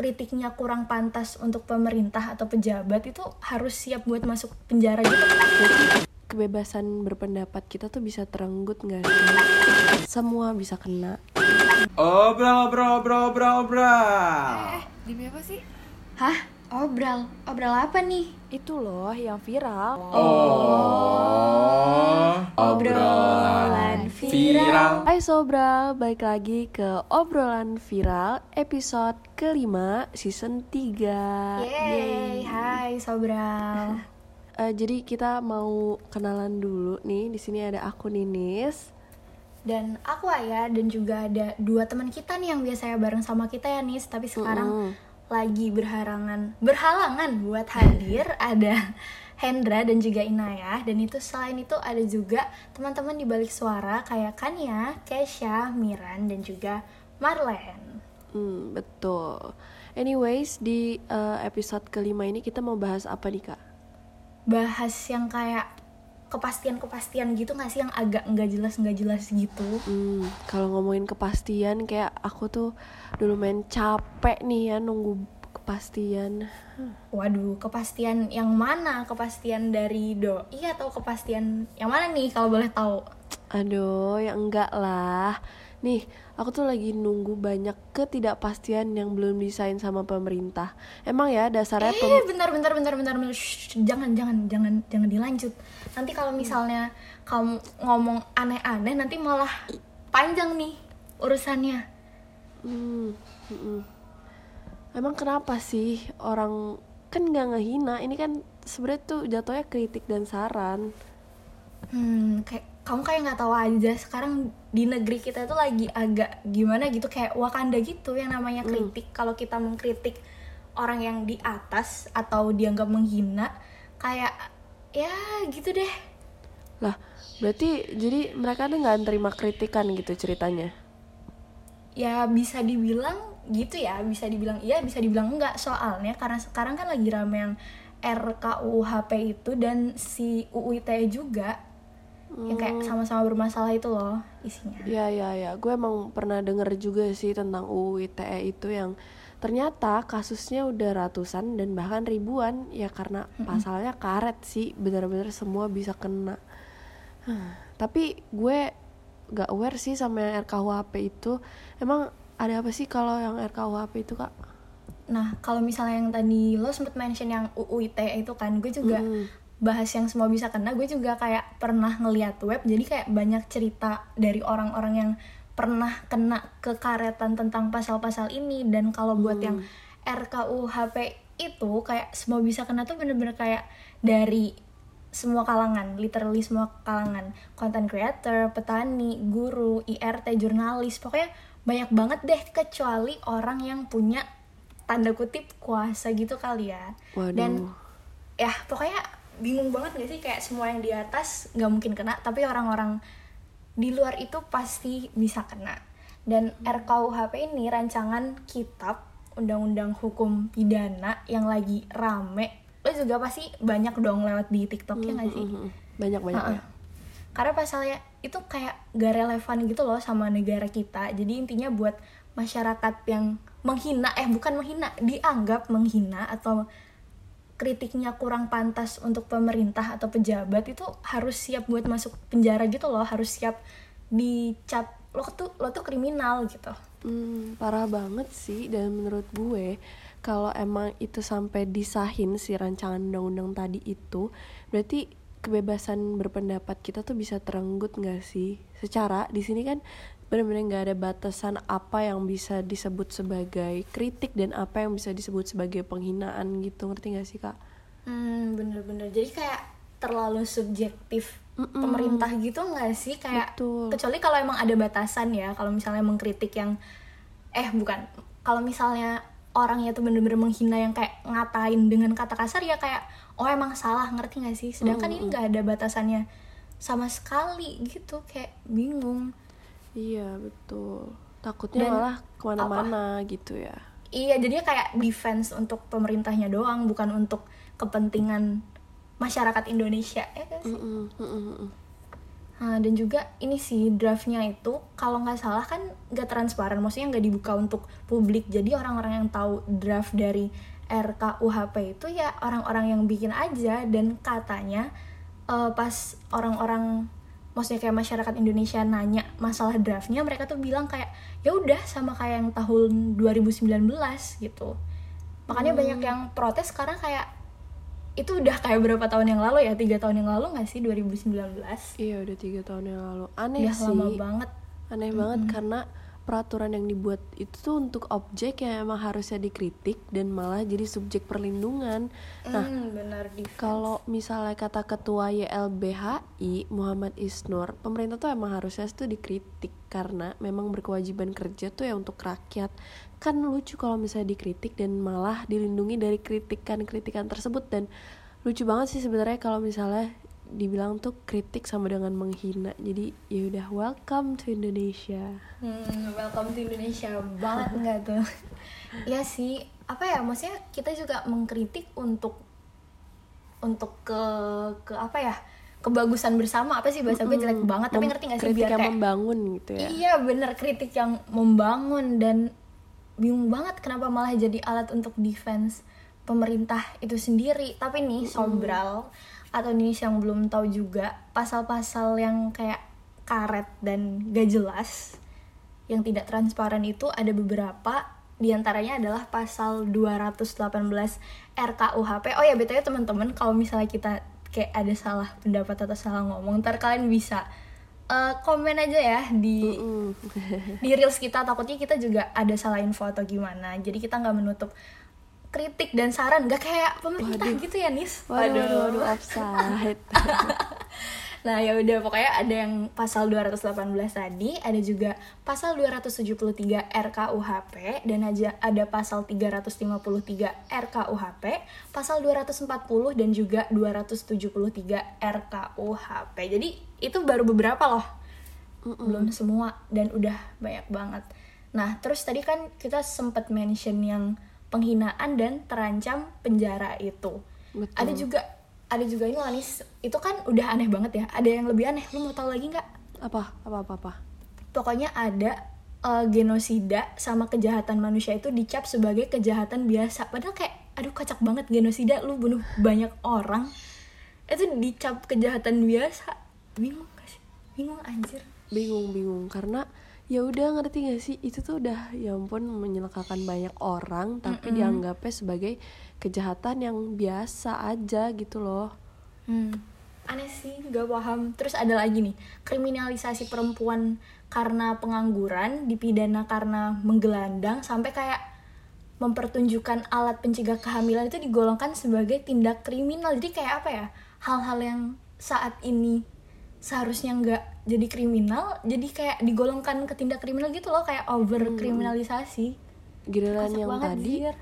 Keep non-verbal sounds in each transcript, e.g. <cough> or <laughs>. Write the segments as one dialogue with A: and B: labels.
A: kritiknya kurang pantas untuk pemerintah atau pejabat itu harus siap buat masuk penjara gitu.
B: kebebasan berpendapat kita tuh bisa terenggut nggak sih? Semua bisa kena.
C: Obral, obral, obral, obral, obral.
D: Eh, demi apa sih?
A: Hah? Obral? Obral apa nih?
B: Itu loh yang viral.
C: Oh, obrolan viral.
B: Hai Sobral, balik lagi ke obrolan viral episode kelima season 3
A: Yeay, hai Sobral. <laughs>
B: Eh, Jadi kita mau kenalan dulu nih. Di sini ada aku Ninis.
A: Dan aku Aya dan juga ada dua teman kita nih yang biasanya bareng sama kita ya Nis, tapi sekarang
B: Mm-mm.
A: Lagi berhalangan berhalangan buat hadir <laughs> ada Hendra dan juga Inayah dan itu selain itu ada juga teman-teman di balik suara kayak Kania, Kesha, Miran dan juga Marlen.
B: Hmm, betul. Anyways, di eh, episode kelima ini kita mau bahas apa nih kak?
A: Bahas yang kayak kepastian-kepastian gitu nggak sih yang agak nggak jelas nggak jelas gitu.
B: Hmm, kalau ngomongin kepastian kayak aku tuh dulu main capek nih ya nunggu kepastian.
A: Waduh, kepastian yang mana? Kepastian dari doi atau kepastian yang mana nih kalau boleh tahu?
B: Aduh, ya enggak lah. Nih, aku tuh lagi nunggu banyak ketidakpastian yang belum disain sama pemerintah. Emang ya dasarnya pem-
A: Eh, bentar, bentar, bentar, bentar, bentar. Shh, jangan, jangan, jangan, jangan dilanjut. Nanti kalau misalnya kamu ngomong aneh-aneh, nanti malah panjang nih urusannya.
B: Hmm, mm-mm. Emang kenapa sih orang kan nggak ngehina? Ini kan sebenarnya tuh jatuhnya kritik dan saran.
A: Hmm, kayak kamu kayak nggak tahu aja. Sekarang di negeri kita itu lagi agak gimana gitu, kayak Wakanda gitu yang namanya kritik. Kalau kita mengkritik orang yang di atas atau dianggap menghina, kayak ya gitu deh.
B: Lah, berarti jadi mereka tuh nggak terima kritikan gitu ceritanya.
A: ya bisa dibilang gitu ya bisa dibilang iya bisa dibilang enggak soalnya karena sekarang kan lagi rame yang RKUHP itu dan si UU ITE juga yang kayak sama-sama bermasalah itu loh isinya
B: Ya ya ya, gue emang pernah denger juga sih tentang UU ITE itu yang ternyata kasusnya udah ratusan dan bahkan ribuan ya karena pasalnya karet sih bener-bener semua bisa kena. Huh, Tapi gue gak aware sih sama yang RKUHP itu. Emang ada apa sih kalau yang RKUHP itu kak?
A: nah kalau misalnya yang tadi lo sempet mention yang UU ITE itu kan gue juga
B: Mm.
A: Bahas yang semua bisa kena gue juga kayak pernah ngeliat web jadi kayak banyak cerita dari orang-orang yang pernah kena kekaretan tentang pasal-pasal ini dan kalau buat yang RKUHP itu kayak semua bisa kena tuh bener-bener kayak dari semua kalangan, literally semua kalangan, content creator, petani, guru, IRT, jurnalis, pokoknya banyak banget deh kecuali orang yang punya tanda kutip kuasa gitu kali ya.
B: Waduh.
A: Dan ya pokoknya bingung banget gak sih kayak semua yang di atas nggak mungkin kena tapi orang-orang di luar itu pasti bisa kena dan RKUHP ini rancangan kitab undang-undang hukum pidana yang lagi rame lo juga pasti banyak dong lewat di TikTok ya nggak sih
B: Mm-mm. Banyak banyak
A: Ha-ha.
B: ya.
A: karena pasalnya itu kayak gak relevan gitu loh sama negara kita jadi intinya buat masyarakat yang menghina eh bukan menghina dianggap menghina atau kritiknya kurang pantas untuk pemerintah atau pejabat itu harus siap buat masuk penjara gitu loh harus siap dicap lo tuh lo tuh kriminal gitu
B: Hmm, parah banget sih dan menurut gue kalau emang itu sampai disahin si rancangan undang-undang tadi itu berarti kebebasan berpendapat kita tuh bisa terenggut nggak sih? Secara di sini kan benar-benar nggak ada batasan apa yang bisa disebut sebagai kritik dan apa yang bisa disebut sebagai penghinaan gitu. Ngerti nggak sih kak?
A: hmm bener-bener. Jadi kayak terlalu subjektif
B: Mm-mm.
A: pemerintah gitu nggak sih? Kayak
B: Betul.
A: kecuali kalau emang ada batasan ya kalau misalnya mengkritik yang eh bukan. Kalau misalnya orangnya tuh bener-bener menghina yang kayak ngatain dengan kata kasar ya kayak oh emang salah. Ngerti nggak sih? Sedangkan ini nggak ada batasannya sama sekali gitu. Kayak bingung
B: Iya betul. Takutnya
A: Dan
B: malah ke mana-mana gitu ya.
A: iya jadinya kayak defense untuk pemerintahnya doang bukan untuk kepentingan masyarakat Indonesia ya kan sih?
B: Mm-mm, mm-mm, mm-mm.
A: Nah, dan juga ini sih draftnya itu kalau nggak salah kan nggak transparan, maksudnya nggak dibuka untuk publik. Jadi orang-orang yang tahu draft dari RKUHP itu ya orang-orang yang bikin aja dan katanya eh, pas orang-orang maksudnya kayak masyarakat Indonesia nanya masalah draftnya mereka tuh bilang kayak ya udah sama kayak yang tahun 2019 gitu. Makanya banyak yang protes karena kayak itu udah kayak berapa tahun yang lalu ya? Tiga tahun yang lalu nggak sih 2019
B: Iya udah tiga tahun yang lalu. Aneh
A: udah
B: sih.
A: lama banget.
B: Aneh banget karena peraturan yang dibuat itu tuh untuk objek yang emang harusnya dikritik dan malah jadi subjek perlindungan. Nah,
A: Hmm, benar
B: kalau misalnya kata ketua YLBHI Muhammad Isnur, pemerintah tuh emang harusnya tuh dikritik karena memang berkewajiban kerja tuh ya untuk rakyat. Kan lucu kalau misalnya dikritik dan malah dilindungi dari kritikan-kritikan tersebut dan lucu banget sih sebenarnya kalau misalnya dibilang tuh kritik sama dengan menghina. Jadi ya udah welcome to Indonesia.
A: Hmm, welcome to Indonesia banget nggak tuh? <laughs> ya sih, apa ya? Maksudnya kita juga mengkritik untuk untuk ke ke apa ya? Kebagusan bersama apa sih bahasa gue jelek banget tapi
B: Mem-
A: ngerti gak sih
B: kritik
A: biar
B: yang
A: kayak
B: membangun gitu ya.
A: Iya bener kritik yang membangun dan bingung banget kenapa malah jadi alat untuk defense pemerintah itu sendiri. Tapi nih Sobral atau nih yang belum tahu juga pasal-pasal yang kayak karet dan gak jelas yang tidak transparan itu ada beberapa di antaranya adalah pasal 218 RKUHP. Oh ya btw teman-teman kalau misalnya kita kayak ada salah pendapat atau salah ngomong, ntar kalian bisa eh, komen aja ya di
B: Mm.
A: di reels kita takutnya kita juga ada salah info atau gimana jadi kita nggak menutup kritik dan saran nggak kayak pemerintah gitu ya nis?
B: Waduh, waduh, waduh, offside. <laughs>
A: nah ya udah pokoknya ada yang pasal 218 tadi ada juga pasal 273 RKUHP dan aja ada pasal 353 RKUHP pasal 240 dan juga 273 RKUHP jadi itu baru beberapa loh. Belum semua dan udah banyak banget. Nah, terus tadi kan kita sempat mention yang penghinaan dan terancam penjara itu.
B: Betul.
A: Ada juga ada juga ini Lanis, itu kan udah aneh banget ya. Ada yang lebih aneh. Lu mau tahu lagi nggak?
B: apa? Apa apa apa?
A: Pokoknya ada eh, genosida sama kejahatan manusia itu dicap sebagai kejahatan biasa. Padahal kayak aduh kocak banget genosida lu bunuh banyak orang. Itu dicap kejahatan biasa. Bingung gak sih? Bingung anjir.
B: bingung bingung karena ya udah ngerti gak sih itu tuh udah ya ampun menyelakakan banyak orang tapi dianggapnya sebagai kejahatan yang biasa aja gitu loh
A: Hmm. Aneh sih, gak paham. Terus ada lagi nih, kriminalisasi perempuan karena pengangguran, dipidana karena menggelandang, sampai kayak mempertunjukkan alat pencegah kehamilan itu digolongkan sebagai tindak kriminal. Jadi kayak apa ya? Hal-hal yang saat ini seharusnya nggak jadi kriminal, jadi kayak digolongkan ke tindak kriminal gitu loh, kayak over kriminalisasi.
B: giliran
A: Kocak
B: yang
A: banget,
B: tadi
A: Zir.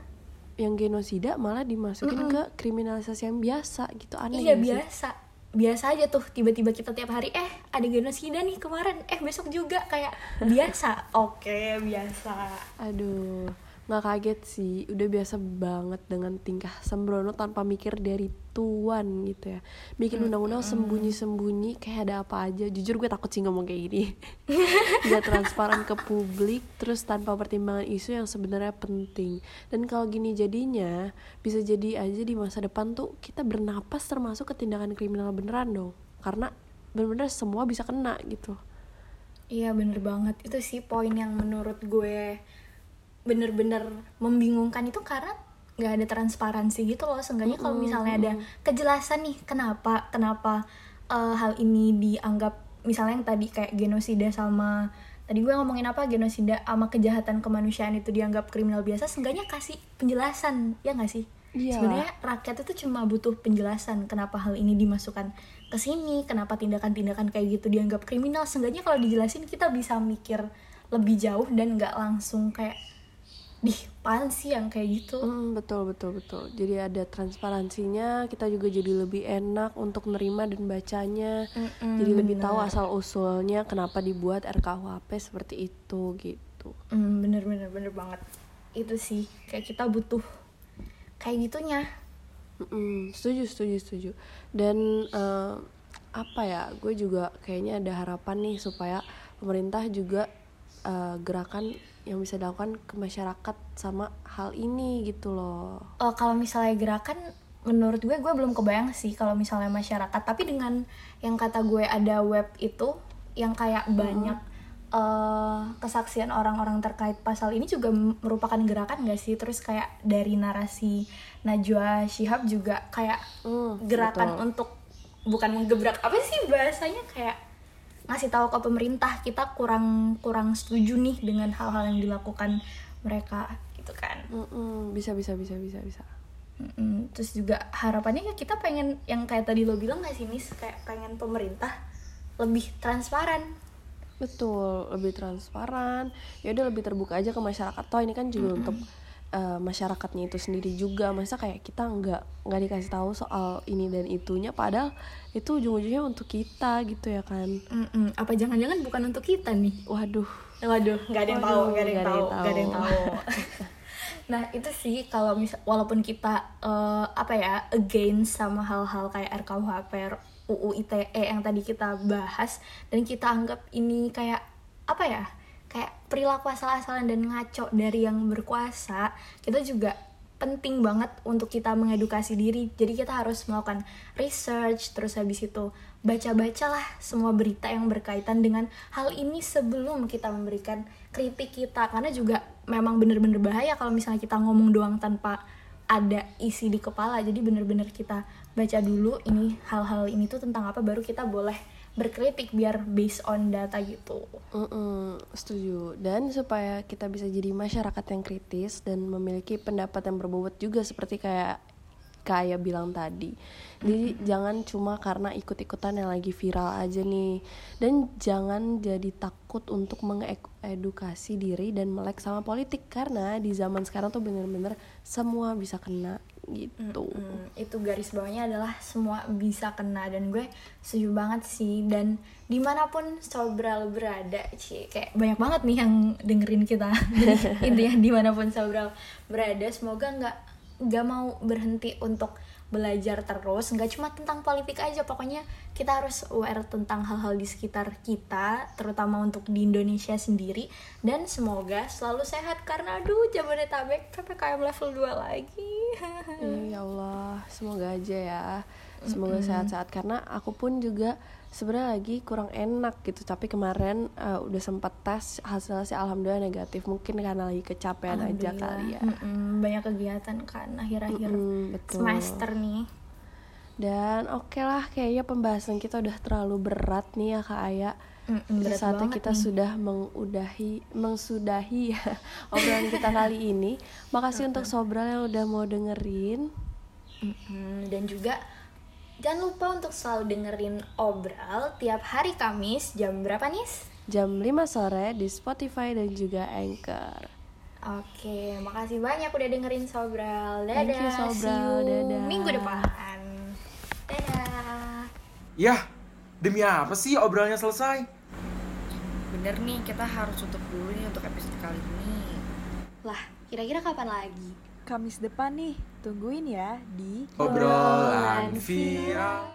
B: yang genosida malah dimasukin ke kriminalisasi yang biasa gitu aneh
A: Iya
B: sih?
A: biasa biasa aja tuh tiba-tiba kita tiap hari eh ada genosida nih kemarin eh besok juga kayak biasa <laughs> oke biasa
B: Aduh, nggak kaget sih. Udah biasa banget dengan tingkah sembrono tanpa mikir dari tuan gitu ya. Bikin undang-undang sembunyi-sembunyi kayak ada apa aja. Jujur gue takut sih ngomong kayak gini. <laughs> Gak transparan ke publik, terus tanpa pertimbangan isu yang sebenarnya penting. Dan kalau gini jadinya, bisa jadi aja di masa depan tuh kita bernapas termasuk ke tindakan kriminal beneran dong. Karena bener-bener semua bisa kena gitu.
A: iya bener banget itu sih poin yang menurut gue bener-bener membingungkan itu karena nggak ada transparansi gitu loh seenggaknya kalau misalnya ada kejelasan nih kenapa kenapa eh, hal ini dianggap misalnya yang tadi kayak genosida sama tadi gue ngomongin apa genosida sama kejahatan kemanusiaan itu dianggap kriminal biasa seenggaknya kasih penjelasan ya nggak sih
B: Iya.
A: sebenarnya rakyat itu cuma butuh penjelasan kenapa hal ini dimasukkan ke sini kenapa tindakan-tindakan kayak gitu dianggap kriminal seenggaknya kalau dijelasin kita bisa mikir lebih jauh dan nggak langsung kayak dih pan sih yang kayak gitu
B: Hmm, betul betul betul. Jadi ada transparansinya, kita juga jadi lebih enak untuk nerima dan bacanya.
A: Mm-mm,
B: jadi lebih
A: bener.
B: tahu asal usulnya kenapa dibuat RKUHP seperti itu gitu.
A: Hmm, bener bener bener banget itu sih kayak kita butuh kayak gitunya
B: Mm-mm, setuju setuju setuju. Dan eh, apa ya gue juga kayaknya ada harapan nih supaya pemerintah juga uh, gerakan yang bisa dilakukan ke masyarakat sama hal ini gitu loh.
A: Oh, kalau misalnya gerakan menurut gue gue belum kebayang sih kalau misalnya masyarakat. Tapi dengan yang kata gue ada web itu yang kayak banyak eh, kesaksian orang-orang terkait pasal ini juga merupakan gerakan gak sih? Terus kayak dari narasi Najwa Shihab juga kayak
B: Hmm,
A: gerakan
B: betul.
A: untuk bukan menggebrak apa sih bahasanya? Kayak ngasih tahu ke pemerintah kita kurang kurang setuju nih dengan hal-hal yang dilakukan mereka gitu kan.
B: Mm-mm, bisa bisa bisa bisa bisa.
A: Mm-mm. terus juga harapannya ya kita pengen yang kayak tadi lo bilang gak sih Miss? Kayak pengen pemerintah lebih transparan.
B: Betul lebih transparan. Ya udah lebih terbuka aja ke masyarakat. Toh ini kan juga untuk uh, masyarakatnya itu sendiri juga. Masa kayak kita nggak nggak dikasih tahu soal ini dan itunya padahal itu ujung-ujungnya untuk kita gitu ya kan.
A: Mm-mm. apa jangan-jangan bukan untuk kita nih?
B: Waduh.
A: Waduh, nggak ada yang tahu, nggak ada yang tahu, nggak ada yang
B: tahu. <laughs>
A: nah itu sih kalau misal walaupun kita eh, apa ya against sama hal-hal kayak RKUHP, UU ITE yang tadi kita bahas dan kita anggap ini kayak apa ya kayak perilaku asal-asalan dan ngaco dari yang berkuasa kita juga penting banget untuk kita mengedukasi diri. Jadi kita harus melakukan research terus habis itu baca-bacalah semua berita yang berkaitan dengan hal ini sebelum kita memberikan kritik kita. Karena juga memang bener-bener bahaya kalau misalnya kita ngomong doang tanpa ada isi di kepala. Jadi bener-bener kita baca dulu ini hal-hal ini tuh tentang apa baru kita boleh berkritik biar based on data gitu.
B: Mm-mm, setuju. Dan supaya kita bisa jadi masyarakat yang kritis dan memiliki pendapat yang berbobot juga seperti kayak kayak bilang tadi. Jadi jangan cuma karena ikut-ikutan yang lagi viral aja nih. Dan jangan jadi takut untuk mengedukasi diri dan melek sama politik. Karena di zaman sekarang tuh bener-bener semua bisa kena gitu.
A: Hmm, itu garis bawahnya adalah semua bisa kena dan gue setuju banget sih. Dan di mana pun Sobral berada sih kayak banyak banget nih yang dengerin kita. <laughs> <laughs> Intinya di mana pun Sobral berada semoga nggak nggak mau berhenti untuk belajar terus nggak cuma tentang politik aja pokoknya kita harus aware tentang hal-hal di sekitar kita terutama untuk di Indonesia sendiri dan semoga selalu sehat karena aduh Jabodetabek PPKM level 2 lagi <laughs>
B: ya Allah, semoga aja ya. Semoga sehat-sehat karena aku pun juga sebenarnya lagi kurang enak gitu. Tapi kemarin eh, udah sempat tes hasilnya sih alhamdulillah negatif. Mungkin karena lagi kecapean aja kali ya.
A: Mm-mm, banyak kegiatan kan akhir-akhir
B: Mm, betul.
A: semester nih.
B: Dan oke lah kayaknya pembahasan kita udah terlalu berat nih ya Kak Aya.
A: Mm-mm, berat
B: Saatnya kita
A: nih.
B: sudah mengudahi mengsudahi ya <laughs> obrolan kita kali ini. Makasih untuk Sobral yang udah mau dengerin.
A: Mm-mm, dan juga jangan lupa untuk selalu dengerin obral tiap hari Kamis jam berapa nih?
B: Jam 5 sore di Spotify dan juga Anchor.
A: Oke, makasih banyak udah dengerin Sobral. Dadah,
B: Thank you, Sobral.
A: see you
B: Dadah.
A: minggu depan. Dadah.
C: Yah, demi apa sih obrolannya selesai?
D: Bener nih, kita harus tutup dulu nih untuk episode kali ini.
A: Lah, kira-kira kapan lagi?
E: Kamis depan nih, tungguin ya di
C: Obrolan viral.